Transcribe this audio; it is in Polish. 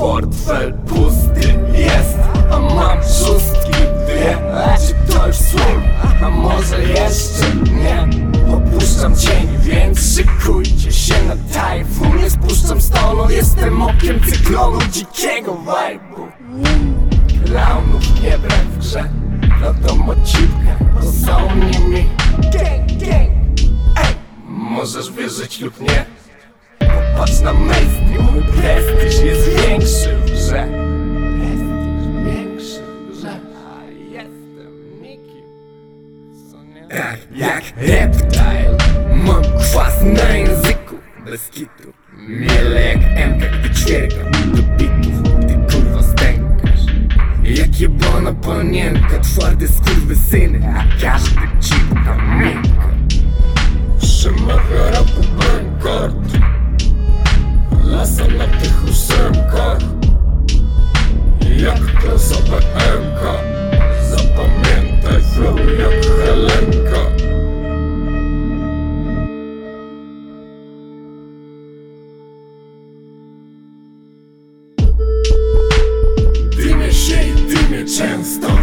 Portfel pusty jest, a mam szóstki dwie. Czy to już słów, a może jeszcze nie? Opuszczam cień, więc szykujcie się na tajfun. Nie spuszczam stonu, jestem okiem cyklonu dzikiego vibe'u. Klaunów nie brak w grze, wiadomo cipkę, to są nimi Gang, gang, ej Możesz wierzyć lub nie? Popatrz na mainstream, jak reptile. Mam kwas na języku, bez kitu. Miele jak empek, ty ćwierkam do bitów. Ty kurwa stękasz. Jak jebana panienka, twardy skurwysyny A każdy cipka miękka Przemawia rapu bankart Lasa na tych ósemkach. Jak to zabeka często